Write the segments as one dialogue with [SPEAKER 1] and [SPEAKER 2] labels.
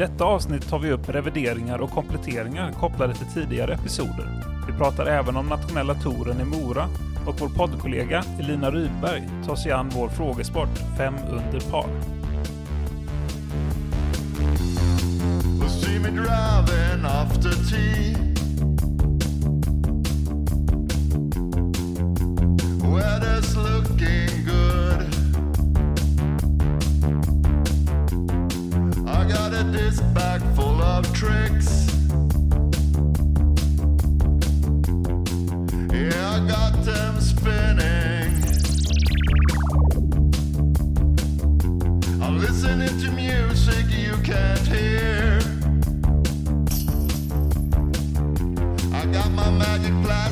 [SPEAKER 1] detta avsnitt tar vi upp revideringar och kompletteringar kopplade till tidigare episoder. Vi pratar även om nationella touren i Mora och vår poddkollega Elina Rydberg tar sig an vår frågesport Fem under par.
[SPEAKER 2] Weather's looking good. Got a disc bag full of tricks. Yeah, I got them spinning. I'm listening to music you can't hear. I got my magic plastic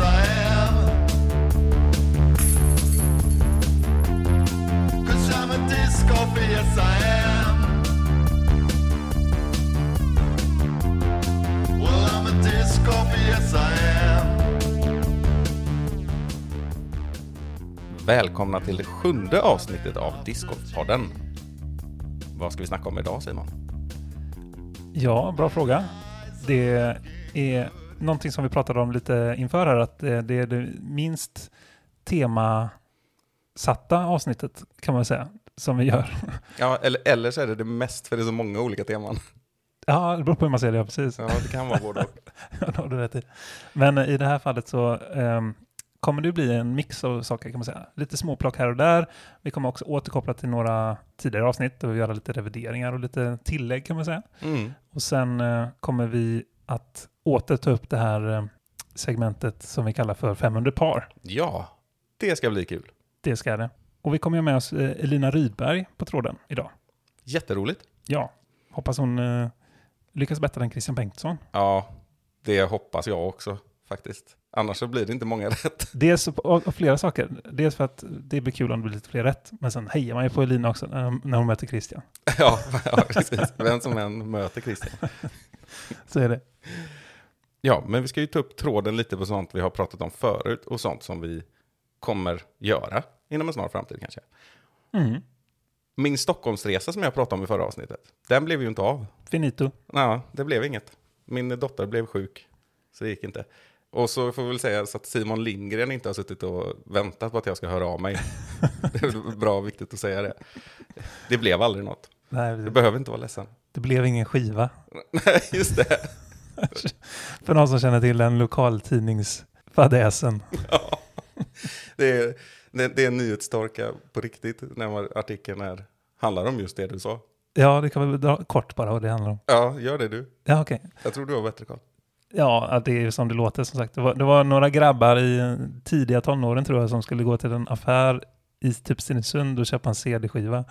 [SPEAKER 2] yes I am. Cause I'm a disc golf, yes I am. Well, I'm a disc golf, yes I am.
[SPEAKER 3] Välkomna till det sjunde avsnittet av Discgolfpodden. Vad ska vi snacka om idag Simon?
[SPEAKER 1] Ja, bra fråga. Det är någonting som vi pratade om lite inför här, att det det är det minst temasatta avsnittet kan man säga, som vi gör.
[SPEAKER 3] Ja, eller, eller så är det det mest, för det är så många olika teman.
[SPEAKER 1] Ja, det beror på hur man ser det, ja, precis.
[SPEAKER 3] Ja, det kan vara både och.
[SPEAKER 1] Ja, du rätt i. Men i det här fallet så ehm, kommer det bli en mix av saker kan man säga. Lite småplock här och där. Vi kommer också återkoppla till några tidigare avsnitt och göra lite revideringar och lite tillägg kan man säga.
[SPEAKER 3] Mm.
[SPEAKER 1] Och sen eh, kommer vi att åter ta upp det här eh, segmentet som vi kallar för 500 par.
[SPEAKER 3] Ja, det ska bli kul.
[SPEAKER 1] Det ska det. Och vi kommer ju med oss eh, Elina Rydberg på tråden idag.
[SPEAKER 3] Jätteroligt.
[SPEAKER 1] Ja, hoppas hon eh, lyckas bättre än Christian Bengtsson.
[SPEAKER 3] Ja, det hoppas jag också faktiskt. Annars så blir det inte många rätt.
[SPEAKER 1] Dels av flera saker. Dels för att det blir kul om det blir lite fler rätt. Men sen hejar man ju på Elina också när, när hon möter Christian.
[SPEAKER 3] Ja, ja, precis. Vem som än möter Christian.
[SPEAKER 1] Så är det.
[SPEAKER 3] Ja, men vi ska ju ta upp tråden lite på sånt vi har pratat om förut och sånt som vi kommer göra inom en snar framtid kanske.
[SPEAKER 1] Mm.
[SPEAKER 3] Min Stockholmsresa som jag pratade om i förra avsnittet, den blev ju inte av.
[SPEAKER 1] Finito.
[SPEAKER 3] Ja, det blev inget. Min dotter blev sjuk, så det gick inte. Och så får vi väl säga så att Simon Lindgren inte har suttit och väntat på att jag ska höra av mig. Det är bra och viktigt att säga det. Det blev aldrig något.
[SPEAKER 1] Nej,
[SPEAKER 3] Du
[SPEAKER 1] det,
[SPEAKER 3] behöver inte vara ledsen.
[SPEAKER 1] det blev ingen skiva.
[SPEAKER 3] Nej, just det.
[SPEAKER 1] För någon som känner till den lokaltidningsfadäsen.
[SPEAKER 3] Ja. Det, är, det, det är en nyhetstorka på riktigt när artikeln är, handlar om just det du sa.
[SPEAKER 1] Ja, det kan vi dra kort bara vad det handlar om.
[SPEAKER 3] Ja, gör det du.
[SPEAKER 1] Ja, okej.
[SPEAKER 3] Jag tror du har bättre koll.
[SPEAKER 1] Ja, det är som det låter som sagt. Det var, det var några grabbar i tidiga tonåren tror jag som skulle gå till en affär i typ Stenungsund och köpa en CD-skiva.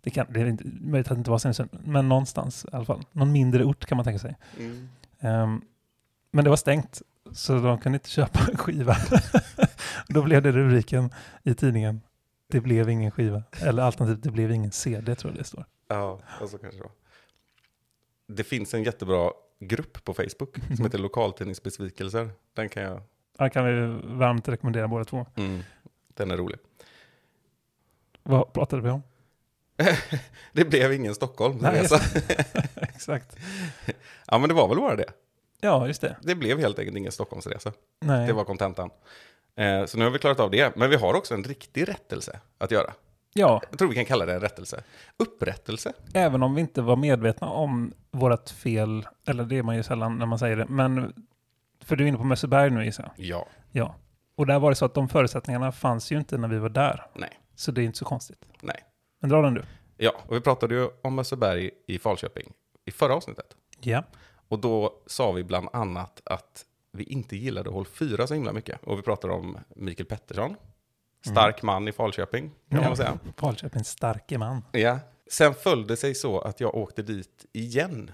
[SPEAKER 1] Det, kan, det är inte, möjligt att det inte var Stenungsund, men någonstans i alla fall. Någon mindre ort kan man tänka sig.
[SPEAKER 3] Mm.
[SPEAKER 1] Ehm, men det var stängt, så de kunde inte köpa en skiva. Då blev det rubriken i tidningen. Det blev ingen skiva. Eller alternativt, det blev ingen CD tror jag det står.
[SPEAKER 3] Ja, och så kanske det var. Det finns en jättebra grupp på Facebook som heter Lokaltidningsbesvikelser. Den kan jag...
[SPEAKER 1] Den kan vi varmt rekommendera båda två.
[SPEAKER 3] Mm, den är rolig.
[SPEAKER 1] Vad pratade vi om?
[SPEAKER 3] Det blev ingen Stockholm.
[SPEAKER 1] Nej,
[SPEAKER 3] resa.
[SPEAKER 1] Exakt.
[SPEAKER 3] ja, men det var väl bara det.
[SPEAKER 1] Ja, just det.
[SPEAKER 3] Det blev helt enkelt ingen Stockholmsresa.
[SPEAKER 1] Nej.
[SPEAKER 3] Det var kontentan. Eh, så nu har vi klarat av det. Men vi har också en riktig rättelse att göra.
[SPEAKER 1] Ja,
[SPEAKER 3] Jag tror vi kan kalla det en rättelse. Upprättelse.
[SPEAKER 1] även om vi inte var medvetna om vårt fel, eller det är man ju sällan när man säger det, men för du är inne på Mösseberg nu gissar jag.
[SPEAKER 3] Ja.
[SPEAKER 1] Ja. Och där var det så att de förutsättningarna fanns ju inte när vi var där.
[SPEAKER 3] Nej.
[SPEAKER 1] Så det är inte så konstigt.
[SPEAKER 3] Nej.
[SPEAKER 1] Men dra den du.
[SPEAKER 3] Ja, och vi pratade ju om Mösseberg i Falköping i förra avsnittet.
[SPEAKER 1] Ja.
[SPEAKER 3] Och då sa vi bland annat att vi inte gillade hål 4 så himla mycket. Och vi pratade om Mikael Pettersson. Stark man i Falköping, kan man säga.
[SPEAKER 1] Falköpings starke man.
[SPEAKER 3] Ja. Sen följde sig så att jag åkte dit igen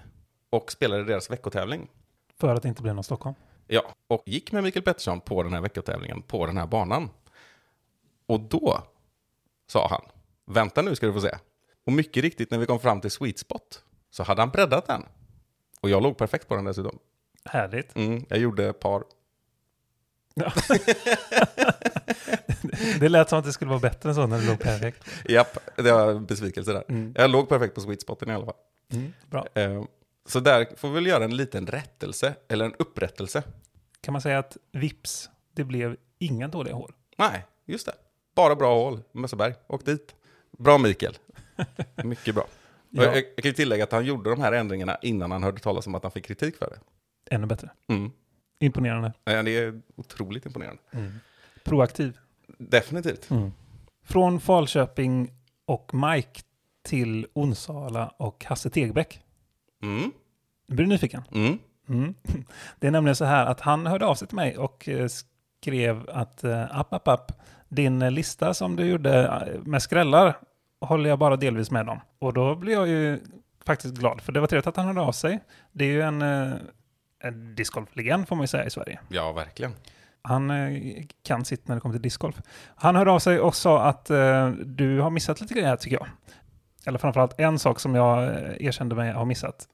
[SPEAKER 3] och spelade deras veckotävling.
[SPEAKER 1] För att det inte blev någon Stockholm.
[SPEAKER 3] Ja, och gick med Mikael Pettersson på den här veckotävlingen på den här banan. Och då sa han, vänta nu ska du få se. Och mycket riktigt när vi kom fram till Sweet Spot så hade han breddat den. Och jag låg perfekt på den dessutom.
[SPEAKER 1] Härligt.
[SPEAKER 3] Mm, jag gjorde par.
[SPEAKER 1] Det lät som att det skulle vara bättre än så när det låg perfekt.
[SPEAKER 3] Japp, det var en besvikelse där.
[SPEAKER 1] Mm.
[SPEAKER 3] Jag låg perfekt på sweet spoten i alla fall.
[SPEAKER 1] Mm, bra.
[SPEAKER 3] Eh, så där får vi väl göra en liten rättelse, eller en upprättelse.
[SPEAKER 1] Kan man säga att vips, det blev inga dåliga hål?
[SPEAKER 3] Nej, just det. Bara bra hål, Mösseberg. Åk dit. Bra Mikael. Mycket bra.
[SPEAKER 1] Ja.
[SPEAKER 3] Jag, jag kan ju tillägga att han gjorde de här ändringarna innan han hörde talas om att han fick kritik för det.
[SPEAKER 1] Ännu bättre.
[SPEAKER 3] Mm.
[SPEAKER 1] Imponerande.
[SPEAKER 3] Eh, Det är otroligt imponerande.
[SPEAKER 1] Proaktiv.
[SPEAKER 3] Definitivt.
[SPEAKER 1] Från Falköping och Mike till Onsala och Hasse Tegbäck.
[SPEAKER 3] Mm.
[SPEAKER 1] Nu blir du nyfiken?
[SPEAKER 3] Mm.
[SPEAKER 1] Mm. Det är nämligen så här att han hörde av sig till mig och eh, skrev att eh, app, app, app, din lista som du gjorde eh, med skrällar håller jag bara delvis med om. Och då blir jag ju faktiskt glad, för det var trevligt att han hörde av sig. Det är ju en, eh, en discgolflegend får man ju säga i Sverige.
[SPEAKER 3] Ja, verkligen.
[SPEAKER 1] Han eh, kan sitt när det kommer till discgolf. Han hörde av sig och sa att eh, du har missat lite grejer tycker jag. Eller framförallt en sak som jag erkände mig ha missat.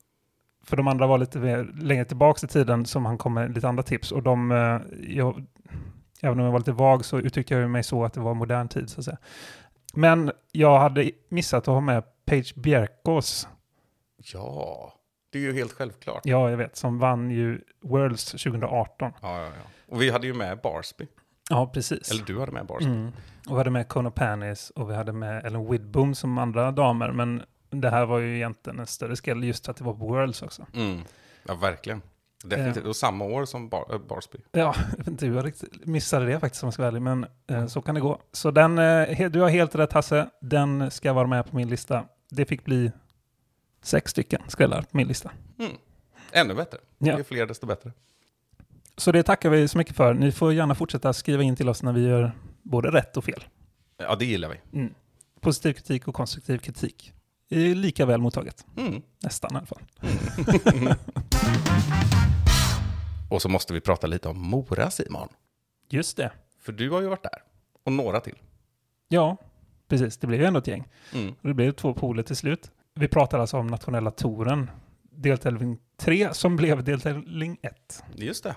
[SPEAKER 1] För de andra var lite mer, längre tillbaka i tiden som han kom med lite andra tips. Och de, eh, jag, även om jag var lite vag så uttryckte jag mig så att det var modern tid så att säga. Men jag hade missat att ha med Page Bjerkås.
[SPEAKER 3] Ja, det är ju helt självklart.
[SPEAKER 1] Ja, jag vet, som vann ju Worlds 2018.
[SPEAKER 3] Ja, ja, ja. Och vi hade ju med Barsby.
[SPEAKER 1] Ja, precis.
[SPEAKER 3] Eller du hade med Barsby.
[SPEAKER 1] Mm. Och vi hade med Kona Panis och vi hade med Ellen Widbom som andra damer. Men det här var ju egentligen en större skräll just för att det var på Worlds också.
[SPEAKER 3] Mm. Ja, verkligen. Definitivt. Och samma år som Bar- äh, Barsby.
[SPEAKER 1] Ja, hur jag missade det faktiskt om jag ska vara ärlig, men eh, så kan det gå. Så den, eh, du har helt rätt Hasse, den ska vara med på min lista. Det fick bli sex stycken skrällar på min lista.
[SPEAKER 3] Mm. Ännu bättre.
[SPEAKER 1] Ja.
[SPEAKER 3] Ju fler desto bättre.
[SPEAKER 1] Så det tackar vi så mycket för. Ni får gärna fortsätta skriva in till oss när vi gör både rätt och fel.
[SPEAKER 3] Ja, det gillar vi.
[SPEAKER 1] Mm. Positiv kritik och konstruktiv kritik lika väl mottaget.
[SPEAKER 3] Mm.
[SPEAKER 1] Nästan i alla fall.
[SPEAKER 3] Och så måste vi prata lite om Mora, Simon.
[SPEAKER 1] Just det.
[SPEAKER 3] För du har ju varit där. Och några till.
[SPEAKER 1] Ja, precis. Det blev ju ändå ett gäng.
[SPEAKER 3] Mm.
[SPEAKER 1] Och det blev två poler till slut. Vi pratar alltså om nationella touren, deltävling 3, som blev deltävling 1.
[SPEAKER 3] Just det.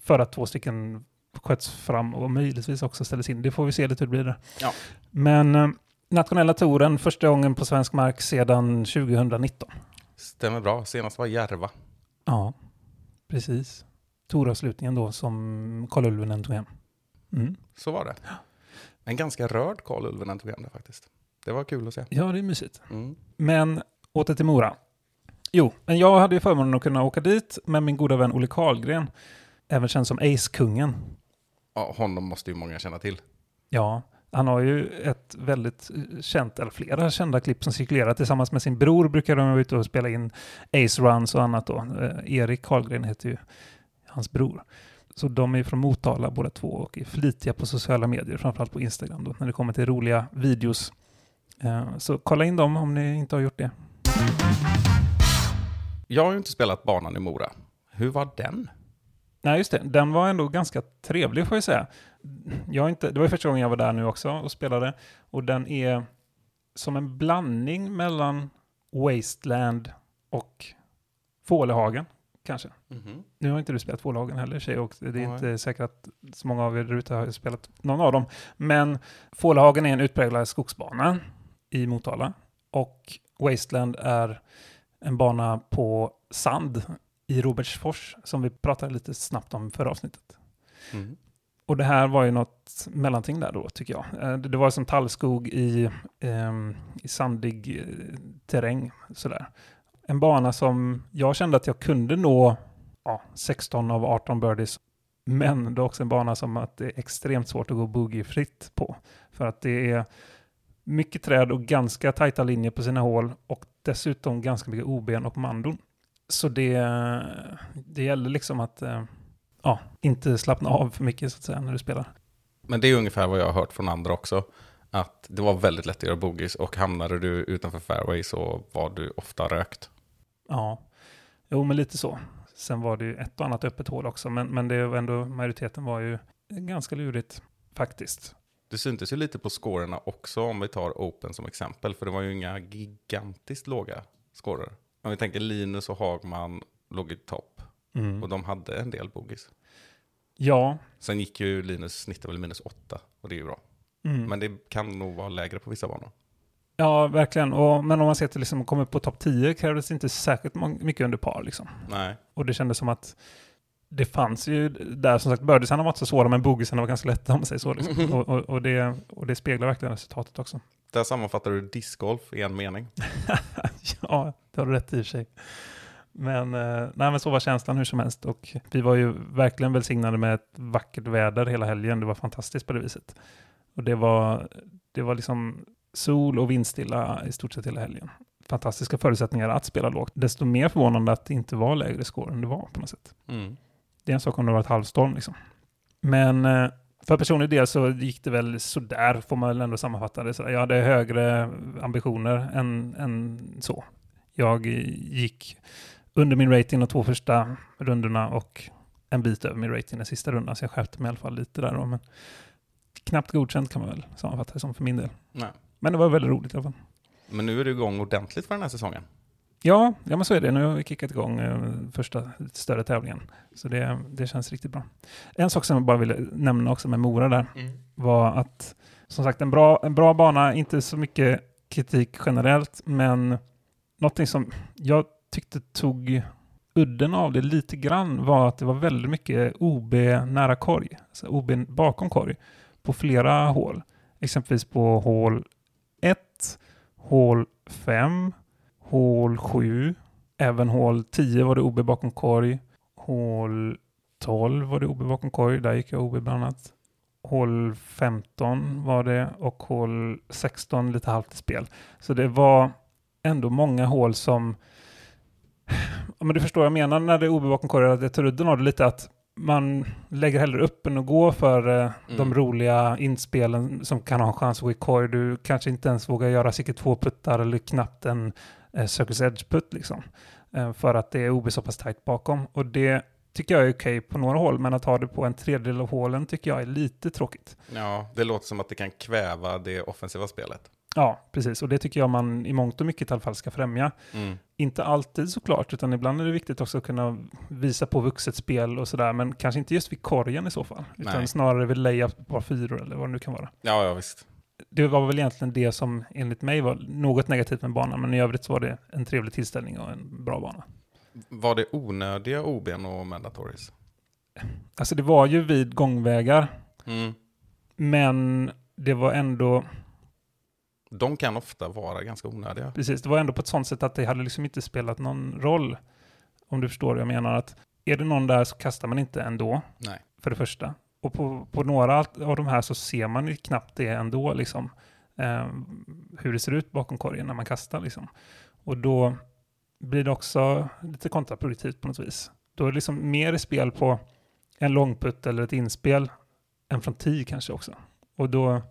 [SPEAKER 1] För att två stycken sköts fram och möjligtvis också ställdes in. Det får vi se lite hur det blir där.
[SPEAKER 3] Ja.
[SPEAKER 1] Men eh, nationella touren, första gången på svensk mark sedan 2019.
[SPEAKER 3] Stämmer bra. Senast var Järva.
[SPEAKER 1] Ja, precis. Touravslutningen då som Karl Ulvenen tog hem. Mm.
[SPEAKER 3] Så var det. En ganska rörd Karl Ulvenen tog hem det faktiskt. Det var kul att se.
[SPEAKER 1] Ja, det är mysigt.
[SPEAKER 3] Mm.
[SPEAKER 1] Men åter till Mora. Jo, men jag hade ju förmånen att kunna åka dit med min goda vän Olle Karlgren, även känd som Ace-kungen.
[SPEAKER 3] Ja, honom måste ju många känna till.
[SPEAKER 1] Ja, han har ju ett väldigt eh, känt, eller flera kända klipp som cirkulerar. Tillsammans med sin bror brukar de vara ute och spela in Ace Runs och annat då. Eh, Erik Karlgren heter ju hans bror. Så de är från Motala båda två och är flitiga på sociala medier, framförallt på Instagram då, när det kommer till roliga videos. Eh, Så kolla in dem om ni inte har gjort det.
[SPEAKER 3] Jag har ju inte spelat banan i Mora. Hur var den?
[SPEAKER 1] Nej, just det. Den var ändå ganska trevlig får jag säga. Jag inte, det var ju första gången jag var där nu också och spelade. Och den är som en blandning mellan Wasteland och Fålehagen, kanske. Nu har inte du spelat Fålehagen heller, tjej, och det är
[SPEAKER 3] Nej.
[SPEAKER 1] inte säkert att så många av er där ute har spelat någon av dem. Men Fålehagen är en utpräglad skogsbana i Motala. Och Wasteland är en bana på sand i Robertsfors, som vi pratade lite snabbt om förra avsnittet.
[SPEAKER 3] Mm.
[SPEAKER 1] Och det här var ju något mellanting där då, tycker jag. Eh, det var som tallskog i, ehm, i sandig eh, terräng, sådär. En bana som jag kände att jag kunde nå ja, 16 av 18 birdies. Men det är också en bana som att det är extremt svårt att gå boogiefritt på. För att det är mycket träd och ganska tajta linjer på sina hål och dessutom ganska mycket oben och mandon. Så det, det gäller liksom att eh, ja, inte slappna av för mycket så att säga när du spelar.
[SPEAKER 3] Men det är ungefär vad jag har hört från andra också. Att det var väldigt lätt att göra bogeys och hamnade du utanför fairway så var du ofta rökt.
[SPEAKER 1] Ja, jo men lite så. Sen var det ju ett och annat öppet hål också, men, men det var ändå, majoriteten var ju ganska lurigt faktiskt.
[SPEAKER 3] Det syntes ju lite på scorerna också om vi tar Open som exempel. För det var ju inga gigantiskt låga scorer. Om vi tänker Linus och Hagman låg i topp.
[SPEAKER 1] Mm.
[SPEAKER 3] Och de hade en del bogis.
[SPEAKER 1] Ja,
[SPEAKER 3] Sen gick ju Linus, snittade väl minus åtta. Och det är ju bra.
[SPEAKER 1] mm.
[SPEAKER 3] Men det kan nog vara lägre på vissa banor.
[SPEAKER 1] ja verkligen. Och, men om man ser till liksom, upp på topp 10 krävdes inte särskilt mycket under par. Liksom.
[SPEAKER 3] Nej.
[SPEAKER 1] Och det kändes som att det fanns ju där, som sagt, birdiesarna var inte så svåra, men boogiesarna var ganska lätta om man säger så. Liksom. Och, och, och, det, och det speglar verkligen resultatet också.
[SPEAKER 3] Där sammanfattar du discgolf i en mening.
[SPEAKER 1] ja, det har du rätt i och för sig. Men, eh, nej, men så var känslan hur som helst. Och vi var ju verkligen välsignade med ett vackert väder hela helgen. Det var fantastiskt på det viset. Och det var, det var liksom sol och vindstilla i stort sett hela helgen. Fantastiska förutsättningar att spela lågt. Desto mer förvånande att det inte var lägre score än det var på något sätt.
[SPEAKER 3] Mm.
[SPEAKER 1] Det är en sak om det var ett halvstorm liksom. Men eh, för personlig del så gick det väl sådär, får man väl ändå sammanfatta det. Så jag hade högre ambitioner än, än så. Jag gick under min rating de två första rundorna och en bit över min rating den sista rundan, så jag skärpte mig i alla fall lite där då. Men knappt godkänt kan man väl sammanfatta det som för min del.
[SPEAKER 3] Nej.
[SPEAKER 1] Men det var väldigt roligt i alla fall.
[SPEAKER 3] Men nu är du igång ordentligt för den här säsongen.
[SPEAKER 1] Ja, ja men så är det. Nu har vi kickat igång eh, första större tävlingen. Så det, det känns riktigt bra. En sak som jag bara ville nämna också med Mora där var att som sagt en bra, en bra bana, inte så mycket kritik generellt, men någonting som jag tyckte tog udden av det lite grann var att det var väldigt mycket OB nära korg, alltså OB bakom korg, på flera hål. Exempelvis på hål 1, hål 5, hål 7, även hål 10 var det OB bakom korg, hål 12 var det OB bakom korg, där gick jag OB bland annat. Hål 15 var det och hål 16 lite halvt i spel. Så det var ändå många hål som... Ja, men du förstår vad jag menar när det är OB bakom korg, att jag tar udden av det lite att man lägger hellre upp än att gå för eh, de
[SPEAKER 3] Mm.
[SPEAKER 1] roliga inspelen som kan ha en chans att gå i korg. Du kanske inte ens vågar göra säkert två puttar eller knappt en eh, Circus Edge-putt liksom. Eh, för att det är OB så pass tajt bakom. Och det tycker jag är okej på några hål, men att ha det på en tredjedel av hålen tycker jag är lite tråkigt.
[SPEAKER 3] Ja, det låter som att det kan kväva det offensiva spelet.
[SPEAKER 1] Ja, precis. Och det tycker jag man i mångt och mycket i alla fall ska främja.
[SPEAKER 3] Mm.
[SPEAKER 1] Inte alltid såklart, utan ibland är det viktigt också att kunna visa på vuxet spel och sådär, men kanske inte just vid korgen i så fall, utan
[SPEAKER 3] Nej.
[SPEAKER 1] snarare vid layup på par fyror eller vad det nu kan vara.
[SPEAKER 3] Ja, ja visst.
[SPEAKER 1] Det var väl egentligen det som enligt mig var något negativt med banan, men i övrigt så var det en trevlig tillställning och en bra bana.
[SPEAKER 3] Var det onödiga OBn och mandatories?
[SPEAKER 1] Alltså det var ju vid gångvägar,
[SPEAKER 3] Mm.
[SPEAKER 1] men det var ändå,
[SPEAKER 3] De kan ofta vara ganska onödiga.
[SPEAKER 1] precis, det var ändå på ett sånt sätt att det hade liksom inte spelat någon roll. Om du förstår vad jag menar, att är det någon där så kastar man inte ändå.
[SPEAKER 3] Nej.
[SPEAKER 1] för det första. Och på, på några av de här så ser man knappt det ändå, liksom. Eh, hur det ser ut bakom korgen när man kastar. Liksom. Och då blir det också lite kontraproduktivt på något vis. Då är det liksom mer i spel på en långputt eller ett inspel än från 10 kanske också. Och då,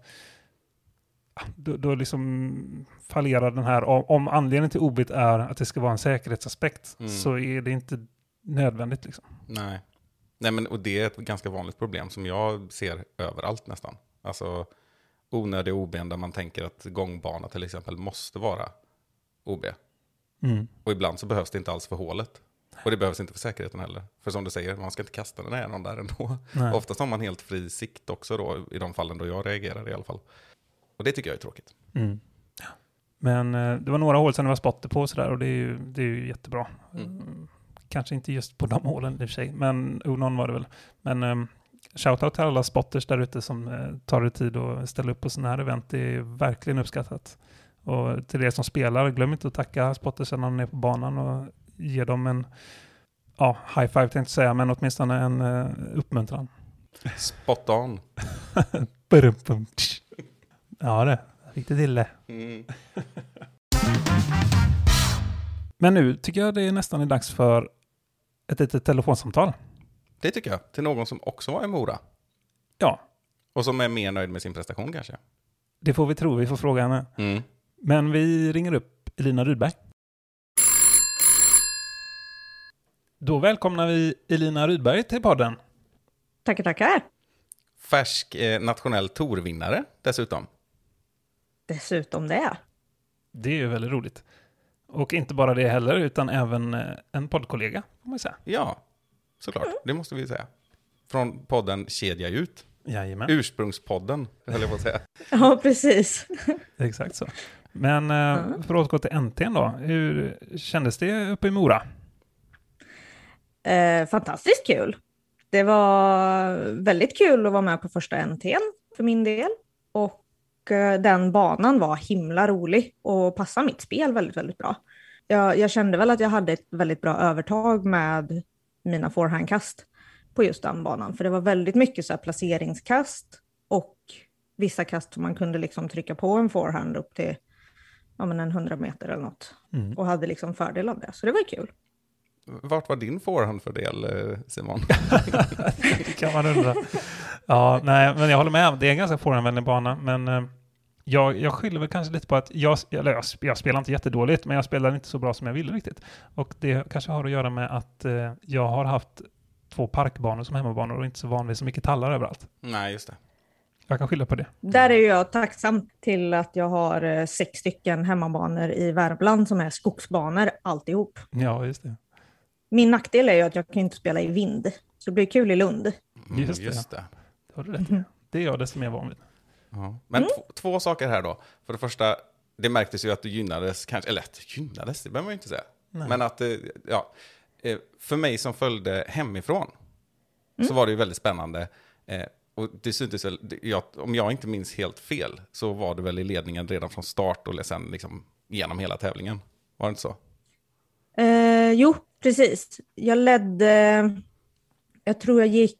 [SPEAKER 1] då, då liksom fallerar den här, om om anledningen till obit är att det ska vara en säkerhetsaspekt,
[SPEAKER 3] Mm.
[SPEAKER 1] så är det inte nödvändigt. Liksom.
[SPEAKER 3] Nej. Nej, men och det är ett ganska vanligt problem som jag ser överallt nästan. Alltså onödiga OBn där man tänker att gångbana till exempel måste vara OB.
[SPEAKER 1] Mm.
[SPEAKER 3] Och ibland så behövs det inte alls för hålet. Och det behövs inte för säkerheten heller. För som du säger, man ska inte kasta den här någon där ändå.
[SPEAKER 1] Nej.
[SPEAKER 3] Oftast har man helt fri sikt också då, i de fallen då jag reagerar i alla fall. Och det tycker jag är tråkigt.
[SPEAKER 1] Mm. Men eh, det var några hål sen det var spotter på och sådär och det är ju, det är ju jättebra.
[SPEAKER 3] Mm.
[SPEAKER 1] Mm. Kanske inte just på de hålen i och för sig, men oh, någon var det väl. Men um, shoutout till alla spotters där ute som eh, tar det tid att ställa upp på sådana här event. Det är verkligen uppskattat. Och till er som spelar, glöm inte att tacka spottersen när ni är på banan och ge dem en ja, high five tänkte jag säga, men åtminstone en uh, uppmuntran.
[SPEAKER 3] Spot on.
[SPEAKER 1] Ja det, fick det till det.
[SPEAKER 3] Mm.
[SPEAKER 1] Men nu tycker jag det är nästan är dags för ett litet telefonsamtal.
[SPEAKER 3] Det tycker jag. Till någon som också var i Mora.
[SPEAKER 1] Ja,
[SPEAKER 3] Och som är mer nöjd med sin prestation kanske.
[SPEAKER 1] det får vi tro. Vi får fråga henne.
[SPEAKER 3] Mm.
[SPEAKER 1] Men vi ringer upp Elina Rydberg. Då välkomnar vi Elina Rydberg till podden.
[SPEAKER 4] Tackar, tackar.
[SPEAKER 3] Färsk eh, nationell torvinnare dessutom.
[SPEAKER 4] Dessutom det.
[SPEAKER 1] Det är ju väldigt roligt. Och inte bara det heller, utan även eh, en poddkollega, får man säga.
[SPEAKER 3] Ja, såklart. Det måste vi säga. Från podden Kedja ut.
[SPEAKER 1] Jajamän,
[SPEAKER 3] Ursprungspodden, höll jag på att säga.
[SPEAKER 4] Ja, precis.
[SPEAKER 1] exakt så. Men eh, för att återgå till NT'n då, hur kändes det uppe i Mora?
[SPEAKER 4] Eh, fantastiskt kul. Det var väldigt kul att vara med på första NT'n för min del. Och den banan var himla rolig och passade mitt spel väldigt, väldigt bra. Jag, jag kände väl att jag hade ett väldigt bra övertag med mina forehandkast på just den banan. För det var väldigt mycket så placeringskast och vissa kast som man kunde liksom trycka på en forehand upp till ja, men en 100 meter eller något.
[SPEAKER 1] Mm.
[SPEAKER 4] Och hade liksom fördel av det. Så det var kul.
[SPEAKER 3] Vart var din forehandfördel, eh, Simon?
[SPEAKER 1] Det kan man undra. Ja, nej, men jag håller med. Det är en ganska forehandvänlig bana, men eh, jag, jag skyller väl kanske lite på att jag, eller jag, jag spelar inte jättedåligt, men jag spelar inte så bra som jag ville riktigt. Och det kanske har att göra med att eh, jag har haft två parkbanor som hemmabanor och inte så van vid så mycket tallar överallt.
[SPEAKER 3] Nej, just det.
[SPEAKER 1] Jag kan skylla på det.
[SPEAKER 4] Där är jag tacksam till att jag har eh, sex stycken hemmabanor i Värmland som är skogsbanor alltihop.
[SPEAKER 1] Ja, just det.
[SPEAKER 4] Min nackdel är ju att jag kan inte spela i vind, så det blir kul i Lund.
[SPEAKER 3] Mm,
[SPEAKER 1] Just det,
[SPEAKER 3] just det.
[SPEAKER 1] Det har du rätt i. Det är jag desto mer van vid.
[SPEAKER 3] Ja. Men två, två saker här då. För det första, det märktes ju att du gynnades, kanske, eller att gynnades, det behöver man ju inte säga. Men att, eh, ja, eh, för mig som följde hemifrån så var det ju väldigt spännande. Eh, Och det syntes väl, jag, om jag inte minns helt fel, så var det väl i ledningen redan från start och sen liksom genom hela tävlingen. Var det inte så?
[SPEAKER 4] Eh, jo, precis. Jag ledde, jag tror jag gick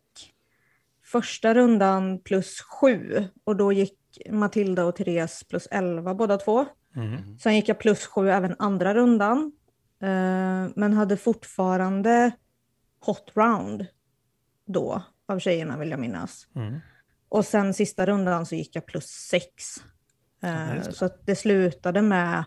[SPEAKER 4] första rundan plus sju och då gick Matilda och Therese plus elva båda två.
[SPEAKER 1] Mm.
[SPEAKER 4] Sen gick jag plus sju även andra rundan, eh, men hade fortfarande hot round då av tjejerna vill jag minnas.
[SPEAKER 1] Mm.
[SPEAKER 4] Och sen sista rundan så gick jag plus sex. Eh,
[SPEAKER 1] Ja, det.
[SPEAKER 4] så det slutade med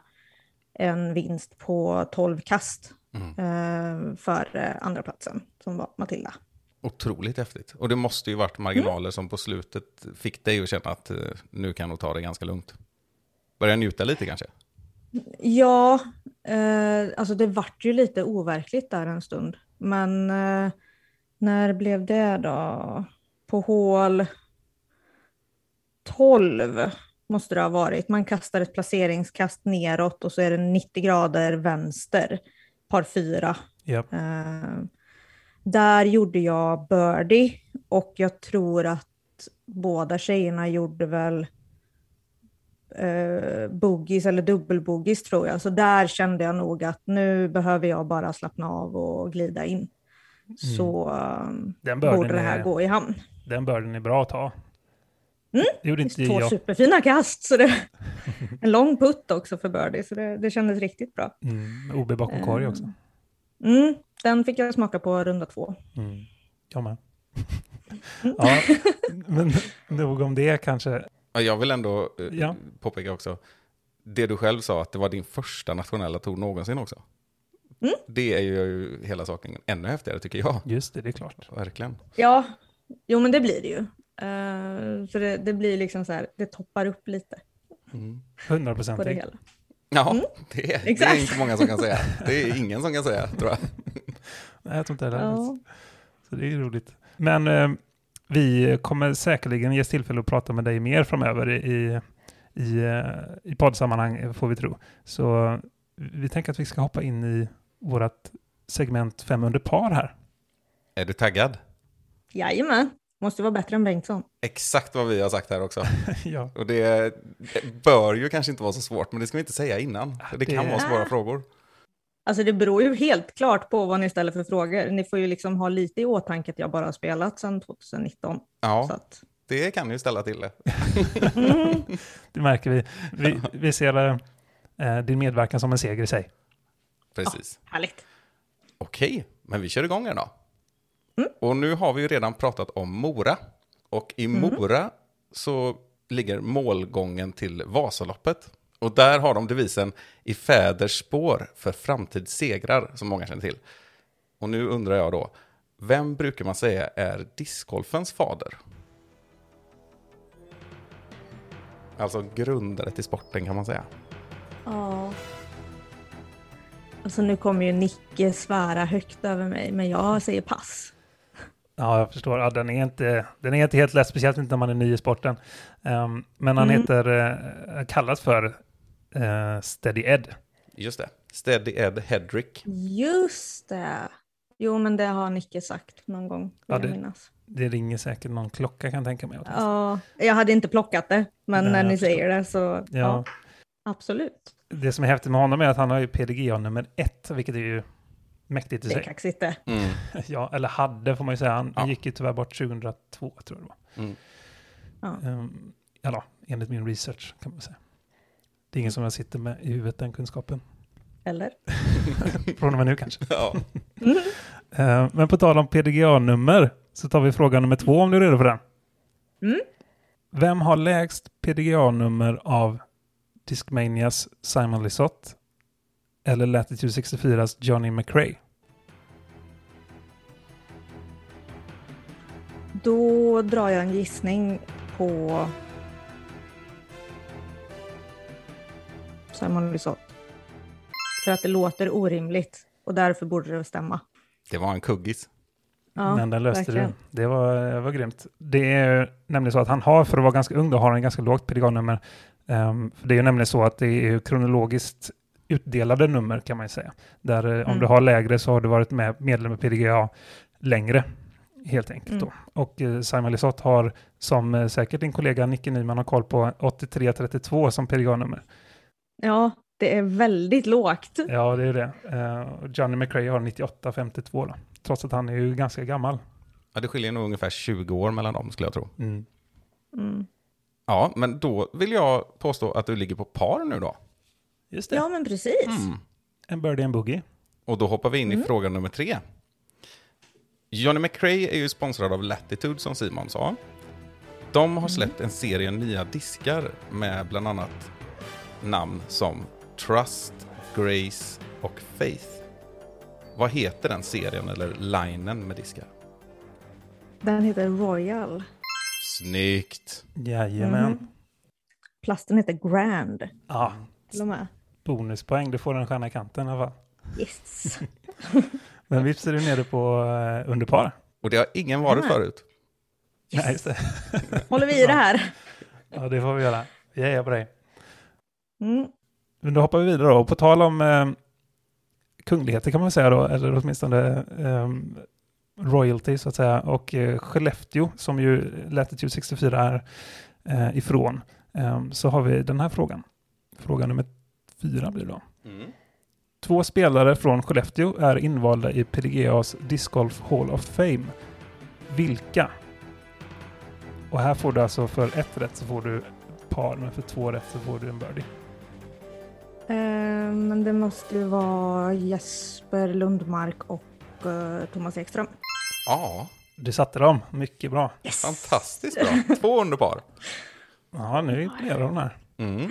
[SPEAKER 4] en vinst på 12 kast
[SPEAKER 3] Mm.
[SPEAKER 4] eh, för eh, andra platsen som var Matilda.
[SPEAKER 3] Otroligt häftigt. Och det måste ju varit marginaler som på slutet fick dig att känna att eh, nu kan nog ta det ganska lugnt. Börja njuta lite kanske?
[SPEAKER 4] Ja, eh, alltså det vart ju lite overkligt där en stund. Men eh, när blev det då? På hål 12 måste det ha varit. Man kastar ett placeringskast neråt och så är det 90 grader vänster, par fyra.
[SPEAKER 1] Japp.
[SPEAKER 4] Eh, där gjorde jag birdie och jag tror att båda tjejerna gjorde väl eh, boogies eller dubbelboogies tror jag. Så där kände jag nog att nu behöver jag bara slappna av och glida in. Så eh,
[SPEAKER 1] Den
[SPEAKER 4] borde det här
[SPEAKER 1] är,
[SPEAKER 4] gå i hamn.
[SPEAKER 1] den börden är bra att ta.
[SPEAKER 4] Mm.
[SPEAKER 1] Det gjorde inte
[SPEAKER 4] Två
[SPEAKER 1] jag.
[SPEAKER 4] superfina kast. Så det, en lång putt också för birdie, så det, det kändes riktigt bra.
[SPEAKER 1] Mm. OB bakom korg också.
[SPEAKER 4] Mm, den fick jag smaka på runda två.
[SPEAKER 1] Mm. Jag med. ja, men nog om det kanske.
[SPEAKER 3] Ja, Jag vill ändå eh,
[SPEAKER 1] Ja.
[SPEAKER 3] påpeka också, det du själv sa att det var din första nationella tour någonsin också.
[SPEAKER 4] Mm.
[SPEAKER 3] Det är ju hela saken ännu häftigare tycker jag.
[SPEAKER 1] Just det, det är klart.
[SPEAKER 3] Verkligen.
[SPEAKER 4] Ja, jo men det blir det ju. Eh, så det, det blir liksom så här, det toppar upp lite
[SPEAKER 1] 100
[SPEAKER 4] på
[SPEAKER 1] procent.
[SPEAKER 4] det hela.
[SPEAKER 3] Ja, det, är, det är inte många som kan säga. Det är ingen som kan säga, tror jag.
[SPEAKER 1] Nej, jag tror inte heller.
[SPEAKER 4] Ja.
[SPEAKER 1] Så det är roligt. Men eh, vi kommer säkerligen ges tillfälle att prata med dig mer framöver i, i, eh, i poddsammanhang, får vi tro. Så vi tänker att vi ska hoppa in i vårt segment fem under par här.
[SPEAKER 3] Är du taggad?
[SPEAKER 4] Jajamän, måste vara bättre än Bengtsson.
[SPEAKER 3] Exakt vad vi har sagt här också.
[SPEAKER 1] ja.
[SPEAKER 3] Och det, det bör ju kanske inte vara så svårt, men det ska vi inte säga innan. För det kan
[SPEAKER 1] det-
[SPEAKER 3] vara svåra frågor.
[SPEAKER 4] Alltså det beror ju helt klart på vad ni ställer för frågor. Ni får ju liksom ha lite i åtanke att jag bara har spelat sedan 2019. Så
[SPEAKER 3] Ja,
[SPEAKER 4] att,
[SPEAKER 3] det kan ju ställa till det.
[SPEAKER 4] mm,
[SPEAKER 1] Det märker vi. Vi, vi ser eh, din medverkan som en seger i sig.
[SPEAKER 3] Precis.
[SPEAKER 4] härligt.
[SPEAKER 3] Okej, men vi kör igång här då. Och nu har vi ju redan pratat om Mora. Och i Mora så ligger målgången till Vasaloppet. Och där har de devisen i fäders spår för framtidssegrar, som många känner till. Och nu undrar jag då, vem brukar man säga är discgolfens fader? Alltså grundare till sporten kan man säga.
[SPEAKER 4] Ja. Alltså nu kommer ju Nicke svära högt över mig, men jag säger pass.
[SPEAKER 1] Ja, jag förstår. Ja, den, är inte, den är inte helt lätt, speciellt inte när man är ny i sporten. Ehm, men han
[SPEAKER 4] Mm.
[SPEAKER 1] heter, uh, kallas för eh, Steady Ed.
[SPEAKER 3] Just det. Steady Ed Hedrick.
[SPEAKER 4] Just det. Jo, men det har Nicke sagt någon gång,
[SPEAKER 1] Ja, det-
[SPEAKER 4] minnas.
[SPEAKER 1] Det ringer säkert någon klocka kan jag tänka mig.
[SPEAKER 4] Ja, jag hade inte plockat det, men
[SPEAKER 1] Nej,
[SPEAKER 4] när ni
[SPEAKER 1] förstår.
[SPEAKER 4] säger det så ja,
[SPEAKER 1] Ja.
[SPEAKER 4] absolut.
[SPEAKER 1] Det som är häftigt med honom är att han har ju PDGA nummer ett, vilket är ju mäktigt i
[SPEAKER 4] Det är
[SPEAKER 1] sig.
[SPEAKER 4] kaxigt det.
[SPEAKER 3] Mm.
[SPEAKER 1] Ja, eller hade får man ju säga. Han
[SPEAKER 3] Ja.
[SPEAKER 1] gick ju tyvärr bort 2002, tror jag det var.
[SPEAKER 3] Mm.
[SPEAKER 4] Ja.
[SPEAKER 1] Um, ja, enligt min research kan man säga. Det är ingen som jag sitter med i huvudet, den kunskapen.
[SPEAKER 4] Eller?
[SPEAKER 1] Från och med nu kanske.
[SPEAKER 3] Ja.
[SPEAKER 1] Eh, men på tal om PDGA-nummer så tar vi fråga nummer två om du är redo för den.
[SPEAKER 4] Mm.
[SPEAKER 1] Vem har lägst PDGA-nummer av Discmanias Simon Lisotte eller Latitude 64s Johnny McRae?
[SPEAKER 4] Då drar jag en gissning på Simon Lisotte. För att det låter orimligt och därför borde det stämma.
[SPEAKER 3] Det var en kuggis.
[SPEAKER 4] Ja,
[SPEAKER 1] Men den löste
[SPEAKER 4] verkligen.
[SPEAKER 1] du. Det var, det var grymt. Det är nämligen så att han har, för att vara ganska ung, då har han ganska lågt PDGA-nummer. Ehm, för det är ju nämligen så att det är kronologiskt utdelade nummer kan man ju säga. Där eh, om
[SPEAKER 4] Mm.
[SPEAKER 1] du har lägre så har du varit med medlem i PDGA längre. Helt enkelt
[SPEAKER 4] Mm.
[SPEAKER 1] då. Och eh, Simon Lisotte har, som eh, säkert din kollega Nicke Nyman har koll på, 8332 som PDGA-nummer.
[SPEAKER 4] Ja, det är väldigt lågt.
[SPEAKER 1] Ja, det är det. Eh, Johnny McRae har 9852 då. Trots att han är ju ganska gammal.
[SPEAKER 3] Ja, det skiljer nog ungefär 20 år mellan dem skulle jag tro.
[SPEAKER 1] Mm.
[SPEAKER 4] Mm.
[SPEAKER 3] Ja, men då vill jag påstå att du ligger på par nu då.
[SPEAKER 1] Just det.
[SPEAKER 4] Ja, men precis.
[SPEAKER 3] Mm.
[SPEAKER 1] En birdie and boogie.
[SPEAKER 3] Och då hoppar vi in i
[SPEAKER 4] Mm.
[SPEAKER 3] fråga nummer tre. Johnny McRae är ju sponsrad av Latitude som Simon sa. De har släppt en serie nya diskar med bland annat namn som Trust, Grace och Faith. Vad heter den serien eller linen med diskar?
[SPEAKER 4] Den heter Royal.
[SPEAKER 3] Snyggt!
[SPEAKER 1] Jajamän.
[SPEAKER 4] Mhm. Plasten heter Grand.
[SPEAKER 1] Ja,
[SPEAKER 4] Till och med.
[SPEAKER 1] Bonuspoäng. Du får en stjärna i kanten i alla fall.
[SPEAKER 4] Yes.
[SPEAKER 1] Men vips är du nere på uh, under par.
[SPEAKER 3] Och det har ingen varit förut.
[SPEAKER 1] Nej, just det.
[SPEAKER 4] Håller vi i det här?
[SPEAKER 1] Ja, det får vi göra. Jag är på dig.
[SPEAKER 4] Mm.
[SPEAKER 1] Men då hoppar vi vidare då. Och på tal om eh, kungligheter kan man säga då, eller åtminstone eh, royalty så att säga. Och eh, Skellefteå, som ju Latitude 64 är eh, ifrån, eh, så har vi den här frågan. Fråga nummer fyra blir det då.
[SPEAKER 3] Mm.
[SPEAKER 1] Två spelare från Skellefteå är invalda i PDGAs Disc Golf Hall of Fame. Vilka? Och här får du alltså för ett rätt så får du par, men för två rätt så får du en birdie.
[SPEAKER 4] Eh, men det måste ju vara Jesper Lundmark och eh, Thomas Ekström.
[SPEAKER 3] Ja,
[SPEAKER 1] Du satte dem, mycket bra.
[SPEAKER 4] Yes!
[SPEAKER 3] fantastiskt bra. Två under par.
[SPEAKER 1] Ja, nu imponerar hon här.
[SPEAKER 3] Mm.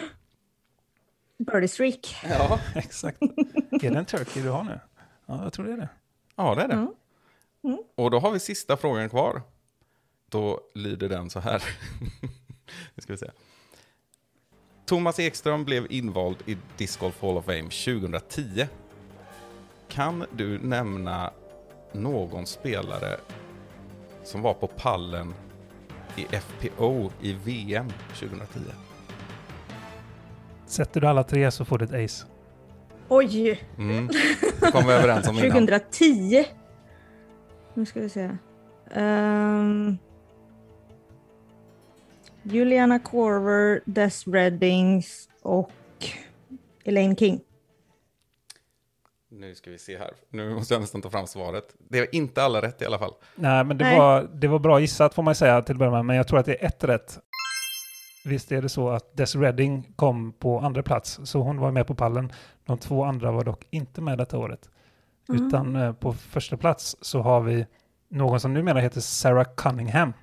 [SPEAKER 4] Birdie streak.
[SPEAKER 3] Ja.
[SPEAKER 1] Exakt. är det en turkey du har nu? Ja, jag tror det är det.
[SPEAKER 3] ja, det är det.
[SPEAKER 4] Mm. Mm.
[SPEAKER 3] Och då har vi sista frågan kvar. Då lyder den så här. nu ska vi se. Thomas Ekström blev invald i Disc Golf Hall of Fame 2010. Kan du nämna någon spelare som var på pallen i FPO i VM 2010?
[SPEAKER 1] Sätter du alla tre så får du ett ace.
[SPEAKER 4] Oj!
[SPEAKER 3] Mm. Det kom vi överens om innan.
[SPEAKER 4] 2010. Nu ska vi se. Ehm, Juliana Corver, Des Reddings och Elaine King.
[SPEAKER 3] Nu ska vi se här. Nu måste jag nästan ta fram svaret. Det är inte alla rätt i alla fall.
[SPEAKER 1] Nej, men det,
[SPEAKER 4] Nej.
[SPEAKER 1] Var, det var bra gissat får man säga till att börja med, men jag tror att det är ett rätt. Visst är det så att Des Redding kom på andra plats, så hon var med på pallen. De två andra var dock inte med detta året. Utan eh, på första plats så har vi någon som numera heter Sarah Cunningham.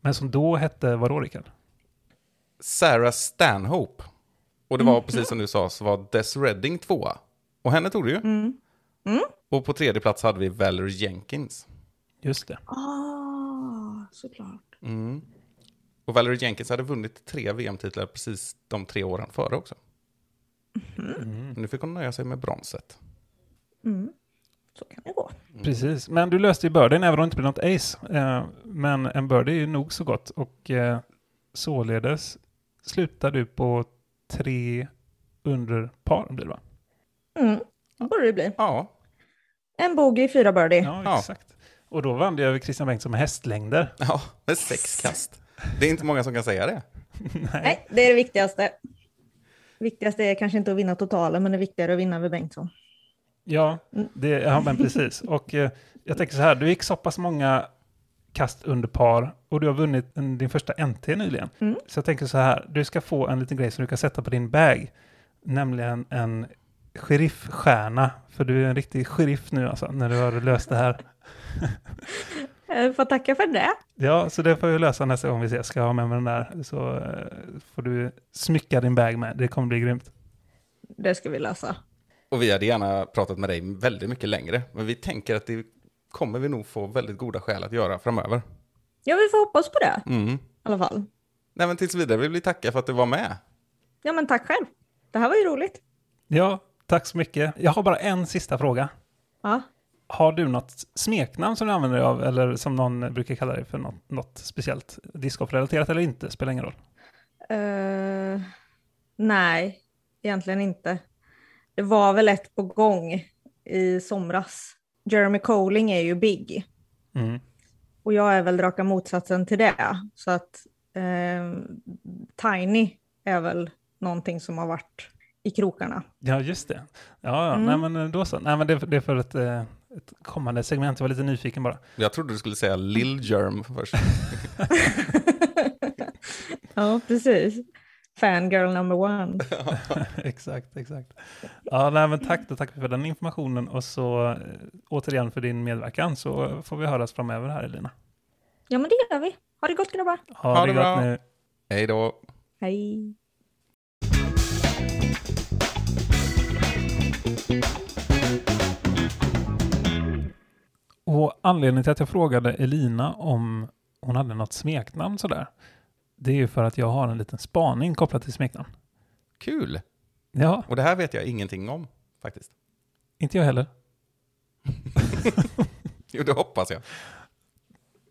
[SPEAKER 1] Men som då hette, vadå Rickard?
[SPEAKER 3] Sarah Stanhope. Och det var precis som du sa så var Des Redding tvåa. Och henne tog du ju.
[SPEAKER 4] Mm.
[SPEAKER 3] Och på tredje plats hade vi Valerie Jenkins.
[SPEAKER 1] Just det.
[SPEAKER 4] Ah, såklart.
[SPEAKER 3] Mm. Och Valerie Jenkins hade vunnit tre VM-titlar precis de tre åren före också.
[SPEAKER 1] Mm.
[SPEAKER 3] Nu fick hon nöja sig med bronset.
[SPEAKER 4] Mm. Så kan det gå.
[SPEAKER 1] Precis, men du löste ju birdien även om det inte blev något ace. Eh, men en birdie är ju nog så gott och eh, således slutar du på tre under par blir det va?
[SPEAKER 4] Mm. Det borde det bli.
[SPEAKER 3] Ja,
[SPEAKER 4] En bogey, fyra birdie.
[SPEAKER 1] Ja,
[SPEAKER 3] Ja.
[SPEAKER 1] exakt. Och då vann du över Christian Bengtsson med hästlängder.
[SPEAKER 3] ja, med sex kast. Det är inte många som kan säga det.
[SPEAKER 4] Nej, det är det viktigaste. Viktigaste är kanske inte att vinna totalen, men det är viktigare att vinna över Bengtsson.
[SPEAKER 1] Ja, det, ja men precis. Och eh, jag tänker så här, du gick så pass många kast under par och du har vunnit en, din första NT nyligen.
[SPEAKER 4] Mm.
[SPEAKER 1] Så jag tänker så här, du ska få en liten grej som du kan sätta på din bag, nämligen en sheriffstjärna. För du är en riktig sheriff nu alltså, när du har löst det här.
[SPEAKER 4] Jag får tacka för det.
[SPEAKER 1] Ja, så det får jag lösa nästa gång vi ses. Ska jag ha med mig den där så eh, får du smycka din bag med. Det kommer bli grymt.
[SPEAKER 4] Det ska vi lösa.
[SPEAKER 3] Och vi hade gärna pratat med dig väldigt mycket längre. Men vi tänker att det kommer vi nog få väldigt goda skäl att göra framöver.
[SPEAKER 4] Ja, vi får hoppas på det
[SPEAKER 3] Mm.
[SPEAKER 4] i alla fall.
[SPEAKER 3] Nej, men tills vidare vill vi tacka för att du var med.
[SPEAKER 4] Ja, men tack själv. Det här var ju roligt.
[SPEAKER 1] Ja, tack så mycket. Jag har bara en sista fråga.
[SPEAKER 4] Ja.
[SPEAKER 1] Har du något smeknamn som du använder dig av eller som någon brukar kalla dig för något, något speciellt? Discgolf-relaterat eller inte, spelar ingen roll.
[SPEAKER 4] Eh, nej, egentligen inte. Det var väl ett på gång i somras. Jeremy Colling är ju big
[SPEAKER 1] Mm.
[SPEAKER 4] och jag är väl raka motsatsen till det. Så att eh, Tiny är väl någonting som har varit i krokarna.
[SPEAKER 1] Ja, just det. Ja, ja.
[SPEAKER 4] Mm.
[SPEAKER 1] Nej, men eh, då så. Nej, men det, det är för ett, eh, ett kommande segment. Jag var lite nyfiken bara.
[SPEAKER 3] Jag trodde du skulle säga Lil Germ först.
[SPEAKER 4] Ja, precis. Fangirl number one.
[SPEAKER 1] exakt, exakt. Ja, nej, men tack då, tack för den informationen och så eh, återigen för din medverkan så får vi höras framöver här Elina.
[SPEAKER 4] Ja, men det gör vi. Ha det gott grabbar.
[SPEAKER 1] Ha,
[SPEAKER 3] Ha
[SPEAKER 1] det
[SPEAKER 3] det
[SPEAKER 1] gott
[SPEAKER 3] bra.
[SPEAKER 1] nu.
[SPEAKER 3] Hej då.
[SPEAKER 4] Hej.
[SPEAKER 1] Och anledningen till att jag frågade Elina om hon hade något smeknamn sådär, det är ju för att jag har en liten spaning kopplat till smeknamn.
[SPEAKER 3] Kul.
[SPEAKER 1] Ja,
[SPEAKER 3] Och det här vet jag ingenting om, faktiskt.
[SPEAKER 1] inte jag heller.
[SPEAKER 3] Jo, det hoppas jag.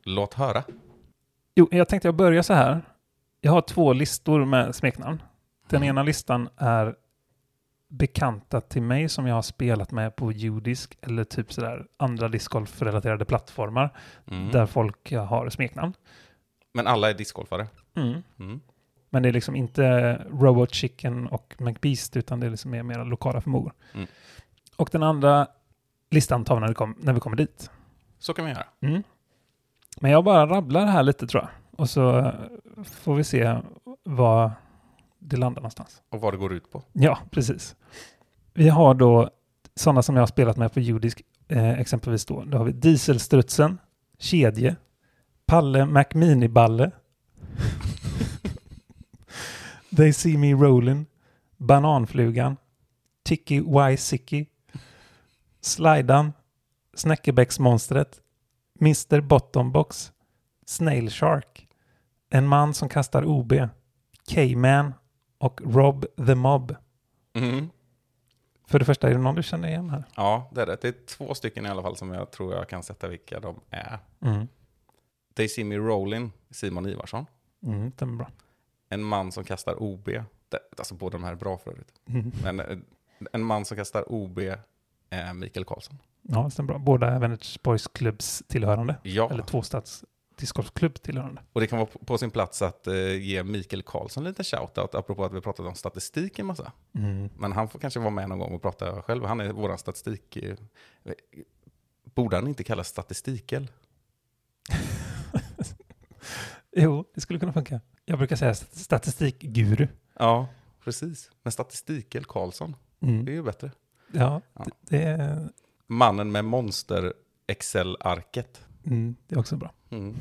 [SPEAKER 3] Låt höra.
[SPEAKER 1] Jo, jag tänkte jag börjar så här. Jag har två listor med smeknamn. Den ena listan är bekanta till mig som jag har spelat med på judisk eller typ sådär andra discgolf-relaterade plattformar
[SPEAKER 3] Mm.
[SPEAKER 1] där folk har smeknamn.
[SPEAKER 3] Men alla är discgolfare.
[SPEAKER 1] Mm.
[SPEAKER 3] Mm.
[SPEAKER 1] Men det är liksom inte Robot Chicken och McBeast utan det är liksom mer, mer lokala förmågor.
[SPEAKER 3] Mm.
[SPEAKER 1] Och den andra listan tar vi när, det kom, när vi kommer dit.
[SPEAKER 3] Så kan man göra.
[SPEAKER 1] Mm. Men jag bara rabblar här lite tror jag. Och så eh, får vi se var det landar någonstans.
[SPEAKER 3] Och vad det går ut på.
[SPEAKER 1] Ja, precis. Vi har då sådana som jag har spelat med på judisk, eh, exempelvis då. Då har vi Dieselstrutsen, Kedje, Palle McMini-Balle, They See Me Rollin', Bananflugan, Tiki Waisiki, Slidan, Snäckebäcksmonstret, Mr Bottombox, Snail Shark, En man som kastar OB, K-Man och Rob the Mob.
[SPEAKER 3] Mm.
[SPEAKER 1] För det första, är det någon du känner igen här?
[SPEAKER 3] Ja, det är det. Det är två stycken i alla fall som jag tror jag kan sätta vilka de är.
[SPEAKER 1] Mm.
[SPEAKER 3] They see me rolling, Simon Ivarsson.
[SPEAKER 1] Mm, den är bra.
[SPEAKER 3] En man som kastar OB. Det, alltså båda de här är bra för övrigt.
[SPEAKER 1] Mm.
[SPEAKER 3] Men eh, en man som kastar OB är Mikael Karlsson.
[SPEAKER 1] Ja, det stämmer bra. Båda Vänersborgs klubbs tillhörande.
[SPEAKER 3] Ja,
[SPEAKER 1] Eller tvåstads discgolfklubb tillhörande.
[SPEAKER 3] och det kan vara på- sin plats att eh, ge Mikael Karlsson lite shoutout, apropå att vi pratat om statistik en massa.
[SPEAKER 1] Mm.
[SPEAKER 3] Men han får kanske vara med någon gång och prata själv. Han är våran statistik... eh, Borde han inte kallas statistikel?
[SPEAKER 1] Jo, det skulle kunna funka. Jag brukar säga st- statistikguru.
[SPEAKER 3] Ja, precis. Men statistikel Karlsson, det är
[SPEAKER 1] Mm.
[SPEAKER 3] ju bättre.
[SPEAKER 1] Ja,
[SPEAKER 3] Ja.
[SPEAKER 1] det, det, är,
[SPEAKER 3] Mannen med monster Excel-arket.
[SPEAKER 1] mm, det är också bra.
[SPEAKER 3] Mm.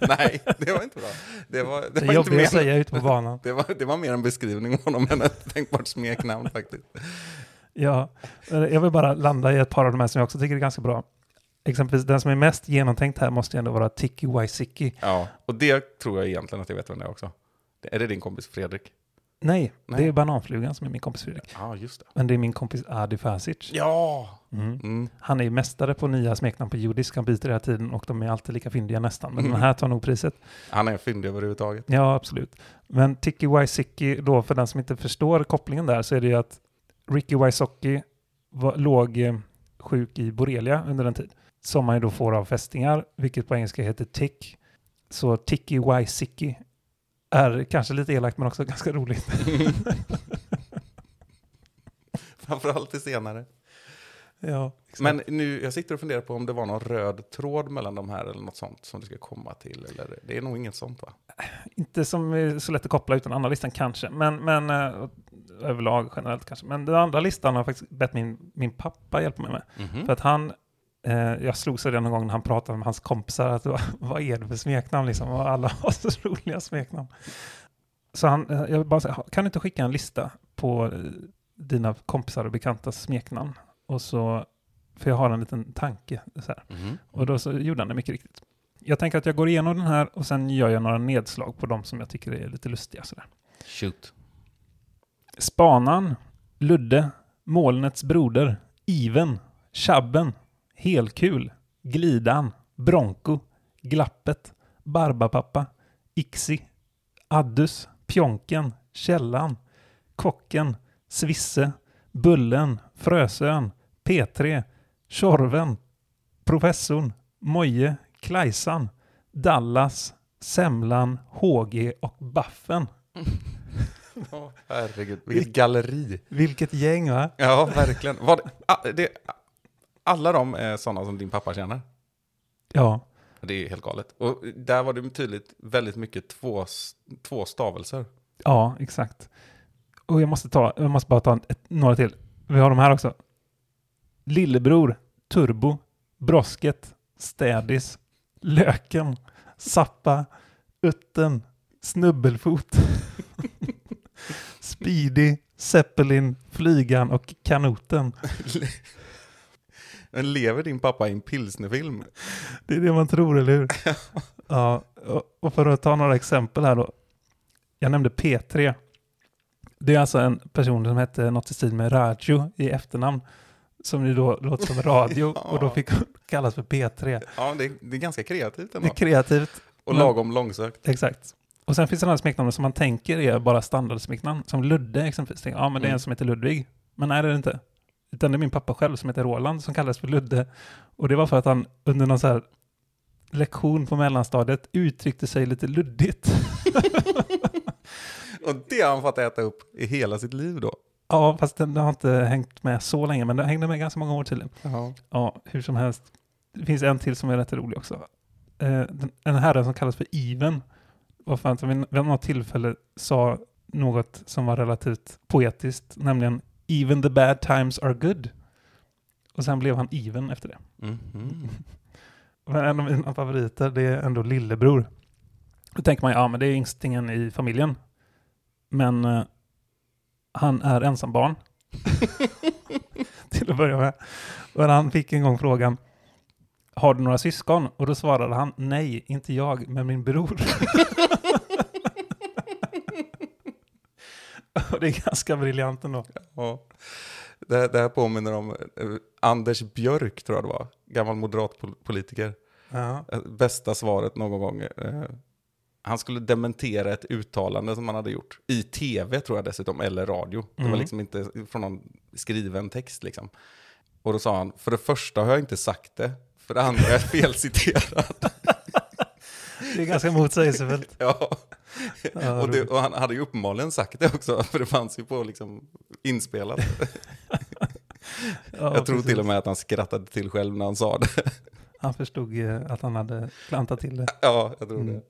[SPEAKER 3] Nej, det var inte bra. Det var, det
[SPEAKER 1] Det
[SPEAKER 3] var inte
[SPEAKER 1] jobbigt att
[SPEAKER 3] mer,
[SPEAKER 1] säga ute på banan.
[SPEAKER 3] det var, det var mer en beskrivning av honom än ett tänkbart smeknamn faktiskt.
[SPEAKER 1] Ja, jag vill bara landa i ett par av de här som jag också tycker är ganska bra. Exempelvis den som är mest genomtänkt här måste ju ändå vara Tiki Waisiki.
[SPEAKER 3] Ja, och det tror jag egentligen att jag vet vem det är också. Är det din kompis Fredrik?
[SPEAKER 1] Nej,
[SPEAKER 3] Nej.
[SPEAKER 1] det är Bananflugan som är min kompis Fredrik.
[SPEAKER 3] Ja, just det.
[SPEAKER 1] Men det är min kompis Adi Fasic.
[SPEAKER 3] Ja!
[SPEAKER 1] Mm.
[SPEAKER 3] Mm.
[SPEAKER 1] Han är mästare på nya smeknamn på judisk. Han byter hela tiden och de är alltid lika fyndiga nästan. Men
[SPEAKER 3] Mm.
[SPEAKER 1] den här tar nog priset.
[SPEAKER 3] Han är fyndig överhuvudtaget.
[SPEAKER 1] Ja, absolut. Men Tiki Waisiki, då för den som inte förstår kopplingen där, så är det ju att Ricky Wysocki var, låg eh, sjuk i borrelia under en tid. Som man ju då får av fästingar, vilket på engelska heter tick. Så Tiki Waisiki är kanske lite elakt men också ganska roligt.
[SPEAKER 3] Framförallt det senare.
[SPEAKER 1] ja, exakt.
[SPEAKER 3] Men nu, jag sitter och funderar på om det var någon röd tråd mellan de här eller något sånt som det ska komma till. Eller, det är nog inget sånt va?
[SPEAKER 1] Inte som är så lätt att koppla utan andra listan kanske, men, men eh, överlag generellt kanske. Men den andra listan har faktiskt bett min, min pappa hjälpa mig med.
[SPEAKER 3] Mhm.
[SPEAKER 1] För att han, jag slog sig någon gång när han pratade med hans kompisar, att vad, är det för smeknamn liksom? Och alla har så roliga smeknamn. Så han, eh, jag bara säga, kan du inte skicka en lista på eh, dina kompisar och bekantas smeknamn? Och så, för jag har en liten tanke. Så.
[SPEAKER 3] Mhm.
[SPEAKER 1] Och då så gjorde han det mycket riktigt. Jag tänker att jag går igenom den här och sen gör jag några nedslag på de som jag tycker är lite lustiga. Sådär.
[SPEAKER 3] Shoot.
[SPEAKER 1] Spanan, Ludde, Molnets broder, Iven, Chabben, Helkul, Glidan, Bronco, Glappet, Barbapappa, Ixi, Addus, Pjonken, Källan, Kocken, Svisse, Bullen, Frösön, P3, Tjorven, Professorn, Moje, Klajsan, Dallas, Semlan, HG och Baffen.
[SPEAKER 3] Herregud, vilket galleri.
[SPEAKER 1] Vilket gäng va?
[SPEAKER 3] Ja, verkligen. Var det, ah, det, alla de är sådana som din pappa känner.
[SPEAKER 1] Ja,
[SPEAKER 3] Det är helt galet. Och där var det tydligt väldigt mycket två, två stavelser.
[SPEAKER 1] ja exakt. Och jag måste, ta, jag måste bara ta ett, några till. Vi har de här också. Lillebror, Turbo, Brosket, Städis, Löken, Sappa, Utten, Snubbelfot, Speedy, Zeppelin, Flygan och Kanoten.
[SPEAKER 3] Men lever din pappa i en pilsnerfilm?
[SPEAKER 1] Det är det man tror, eller hur? ja, och- för att ta några exempel här då. Jag nämnde P3. Det är alltså en person som hette något i stil med Radio i efternamn. Som ju då låter som radio
[SPEAKER 3] Ja.
[SPEAKER 1] och då fick kallas för P3.
[SPEAKER 3] Ja, det, det är ganska kreativt
[SPEAKER 1] Det
[SPEAKER 3] ändå.
[SPEAKER 1] är kreativt.
[SPEAKER 3] Och
[SPEAKER 1] men-
[SPEAKER 3] lagom långsökt.
[SPEAKER 1] Exakt. Och sen finns det andra smeknamn som man tänker är bara standardsmeknamn. Som Ludde exempelvis. Ja, men det är
[SPEAKER 3] Mm.
[SPEAKER 1] en som heter Ludvig. Men nej, det är det inte. Utan det är min pappa själv som heter Roland som kallas för Ludde. Och det var för att han under någon så här lektion på mellanstadiet uttryckte sig lite luddigt.
[SPEAKER 3] Och det har han fått äta upp i hela sitt liv då.
[SPEAKER 1] ja, fast den har inte hängt med så länge, men den hängde med ganska många år tydligen.
[SPEAKER 3] Ja.
[SPEAKER 1] Ja, hur som helst. Det finns en till som är rätt rolig också. Eh, den- en herre som kallas för Iven var för att han vid något tillfälle sa något som var relativt poetiskt, nämligen Even the bad times are good. Och sen blev han Even efter det.
[SPEAKER 3] Mhm.
[SPEAKER 1] Men en av mina favoriter, det är ändå lillebror. Då tänker man, ja men det är yngstingen i familjen. Men eh, han är ensambarn. Till att börja med. Och han fick en gång frågan, har du några syskon? Och då svarade han, nej, inte jag, men min bror. Och det är ganska briljant ändå.
[SPEAKER 3] Ja. Det, här- det här påminner om eh, Anders Björk, tror jag det var. Gammal moderatpolitiker.
[SPEAKER 1] Ja.
[SPEAKER 3] Eh, Bästa svaret någon gång. eh, Han skulle dementera ett uttalande som han hade gjort. I tv tror jag dessutom, eller radio. Det var
[SPEAKER 1] Mm.
[SPEAKER 3] liksom inte från någon skriven text liksom. Och då sa han, för det första har jag inte sagt det. För det andra är jag felciterad.
[SPEAKER 1] Det är ganska motsägelsefullt.
[SPEAKER 3] ja.
[SPEAKER 1] Ja,
[SPEAKER 3] och, det, och han hade ju uppenbarligen sagt det också, för det fanns ju på liksom inspelat.
[SPEAKER 1] Ja,
[SPEAKER 3] jag tror
[SPEAKER 1] precis.
[SPEAKER 3] till och med att han skrattade till själv när han sa det.
[SPEAKER 1] Han förstod att han hade klantat till det.
[SPEAKER 3] ja, jag tror
[SPEAKER 1] Mm.
[SPEAKER 3] det.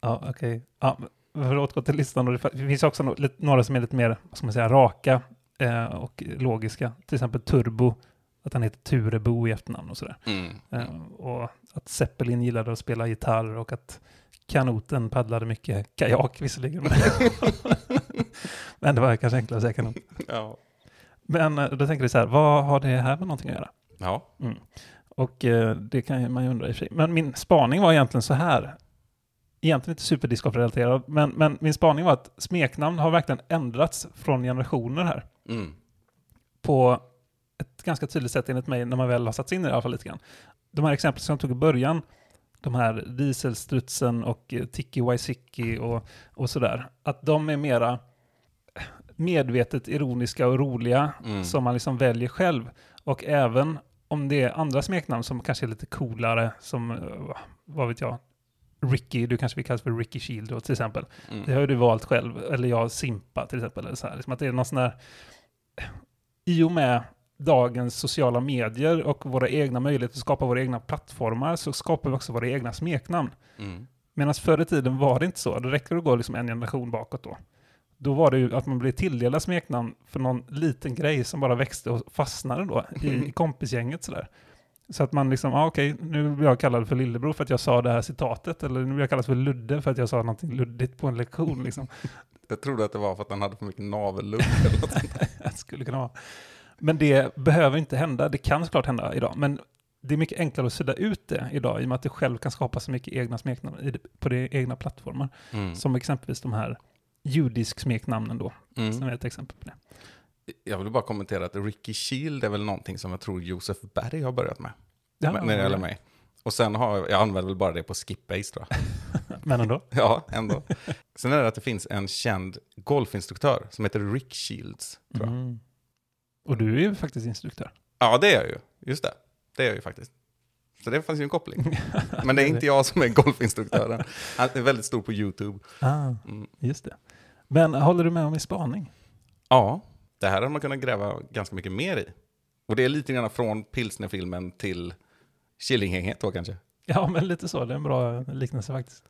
[SPEAKER 1] Ja, okej. Ja, men för att återgå till listan, då, det finns också några som är lite mer, vad ska man säga, raka eh, och logiska. Till exempel Turbo, att han heter Turebo i efternamn och sådär.
[SPEAKER 3] Mm.
[SPEAKER 1] Eh, och att Zeppelin gillade att spela gitarr och att Kanoten paddlade mycket kajak visserligen. Men det var kanske enklare att säga kanot.
[SPEAKER 3] Ja.
[SPEAKER 1] Men eh, då tänker vi så här, vad har det här med någonting att göra?
[SPEAKER 3] ja.
[SPEAKER 1] Och eh, det kan man ju undra i och för sig. Men min spaning var egentligen så här. egentligen inte superdiscgolf-relaterad, men, men min spaning var att smeknamn har verkligen ändrats från generationer här.
[SPEAKER 3] Mm.
[SPEAKER 1] På ett ganska tydligt sätt enligt mig, när man väl har satt sig in i det i alla fall lite grann. De här exemplen som jag tog i början, de här Dieselstrutsen och eh, Tiki Waisiki och, och sådär, att de är mera medvetet ironiska och roliga
[SPEAKER 3] Mm.
[SPEAKER 1] som man liksom väljer själv. Och även om det är andra smeknamn som kanske är lite coolare, som, eh, vad vet jag, Ricky, du kanske vill kallas för Ricky Shield då, till exempel.
[SPEAKER 3] Mm.
[SPEAKER 1] Det har du valt själv, eller jag Simpa till exempel. Eller så här. Liksom att det är någon sån där, I och med dagens sociala medier och våra egna möjligheter att skapa våra egna plattformar så skapar vi också våra egna smeknamn.
[SPEAKER 3] Mm.
[SPEAKER 1] Medan förr i tiden var det inte så. Det räcker att gå liksom en generation bakåt då. Då var det ju att man blev tilldelad smeknamn för någon liten grej som bara växte och fastnade då i, i kompisgänget sådär. Så att man liksom, ah, okej, nu blir jag kallad för lillebror för att jag sa det här citatet, eller nu blir jag kallad för Ludde för att jag sa någonting luddigt på en lektion. Liksom.
[SPEAKER 3] Jag trodde att det var för att han hade för mycket navelludd. eller något sånt.
[SPEAKER 1] Det skulle kunna vara. Men det behöver inte hända. Det kan såklart hända idag. Men det är mycket enklare att sudda ut det idag i och med att du själv kan skapa så mycket egna smeknamn på dina egna plattformar.
[SPEAKER 3] Mm.
[SPEAKER 1] Som exempelvis de här judisk-smeknamnen då, som
[SPEAKER 3] Mm.
[SPEAKER 1] är ett exempel på det.
[SPEAKER 3] Jag vill bara kommentera att Ricky Shield är väl någonting som jag tror Josef Berg har börjat med.
[SPEAKER 1] Ja,
[SPEAKER 3] när det gäller mig. Och sen har jag, jag använder väl bara det på Skipbase tror jag.
[SPEAKER 1] Men ändå.
[SPEAKER 3] Ja, ändå. Sen är det att det finns en känd golfinstruktör som heter Rick Shields. Tror jag.
[SPEAKER 1] Mm. Och du är ju faktiskt instruktör.
[SPEAKER 3] Ja, det är jag ju. Just det. Det är jag ju faktiskt. Så det fanns ju en koppling. Men det är inte jag som är golfinstruktören. Han är väldigt stor på YouTube.
[SPEAKER 1] Ah,
[SPEAKER 3] Mm.
[SPEAKER 1] just det. Men håller du med om min spaning?
[SPEAKER 3] Ja, det här hade man kunnat gräva ganska mycket mer i. Och det är lite grann från pilsnerfilmen till Killinggänget då kanske.
[SPEAKER 1] Ja, men lite så. Det är en bra liknelse faktiskt.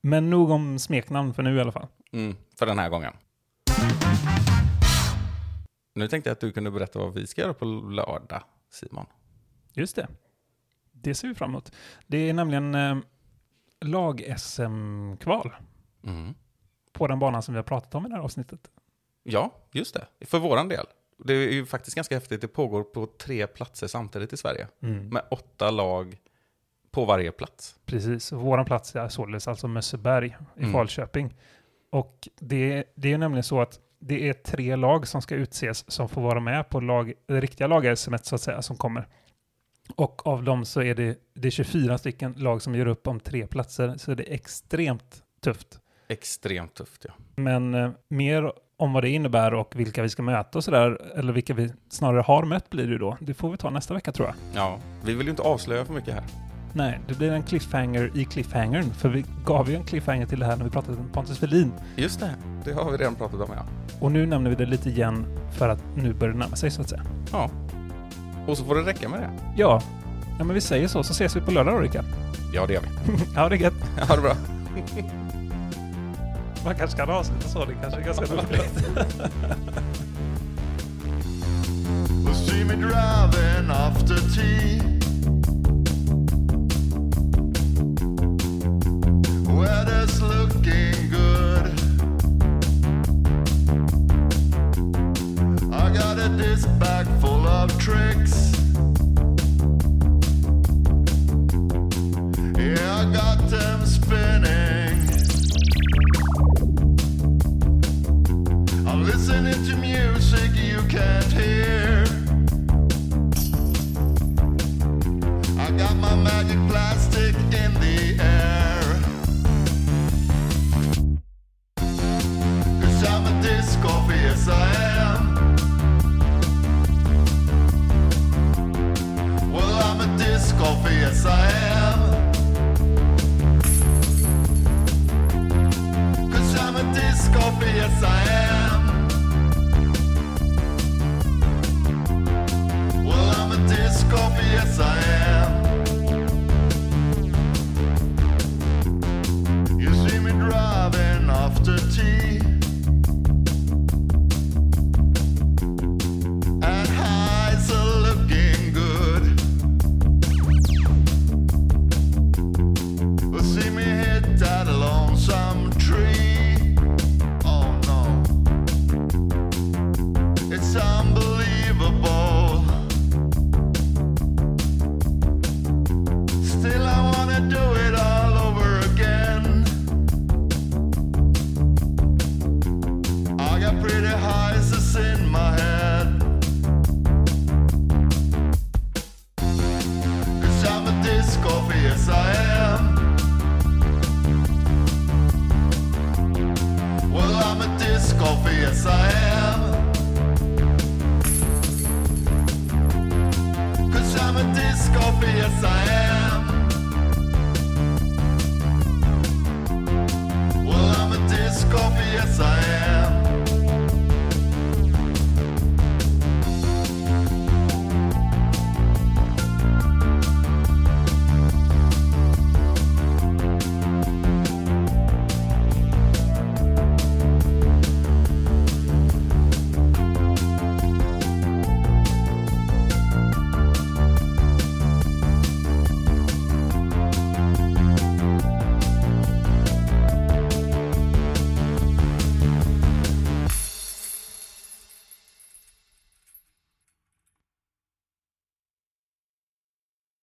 [SPEAKER 1] Men nog om smeknamn för nu i alla fall.
[SPEAKER 3] Mm, för den här gången. Nu tänkte jag att du kunde berätta vad vi ska göra på lördag, Simon.
[SPEAKER 1] Just det. Det ser vi fram emot. Det är nämligen eh, lag-SM-kval
[SPEAKER 3] Mm.
[SPEAKER 1] på den banan som vi har pratat om i det här avsnittet.
[SPEAKER 3] Ja, just det. För våran del. Det är ju faktiskt ganska häftigt. Det pågår på tre platser samtidigt i Sverige. Med åtta lag på varje plats.
[SPEAKER 1] Precis, våran plats är således alltså Mösseberg i
[SPEAKER 3] Mm.
[SPEAKER 1] Falköping. Och det, det är ju nämligen så att det är tre lag som ska utses som får vara med på lag, det riktiga lag så att säga som kommer. Och av dem så är det, det är 24 stycken lag som gör upp om tre platser, så det är extremt tufft.
[SPEAKER 3] Extremt tufft, ja.
[SPEAKER 1] Men eh, mer om vad det innebär och vilka vi ska möta och sådär, eller vilka vi snarare har mött blir det ju då. Det får vi ta nästa vecka tror jag.
[SPEAKER 3] Ja, vi vill ju inte avslöja för mycket här.
[SPEAKER 1] Nej, det blir en cliffhanger i cliffhangern, för vi gav ju en cliffhanger till det här när vi pratade om Pontus Welin.
[SPEAKER 3] Just det, det har vi redan pratat om, ja.
[SPEAKER 1] Och nu nämner vi det lite igen för att nu börjar det närma sig så att säga.
[SPEAKER 3] Ja. Och så får det räcka med det.
[SPEAKER 1] Ja, ja men vi säger så, så ses vi på lördag då Rickard.
[SPEAKER 3] Ja, det gör vi.
[SPEAKER 1] Ja, det är gött.
[SPEAKER 3] Ha det bra.
[SPEAKER 1] Man kanske kan avsluta så, det kanske är ganska roligt.
[SPEAKER 2] see me driving after tea. weather's looking good. I got a bag full of tricks. happy, yes I am. Well, I'm a disco yes I am.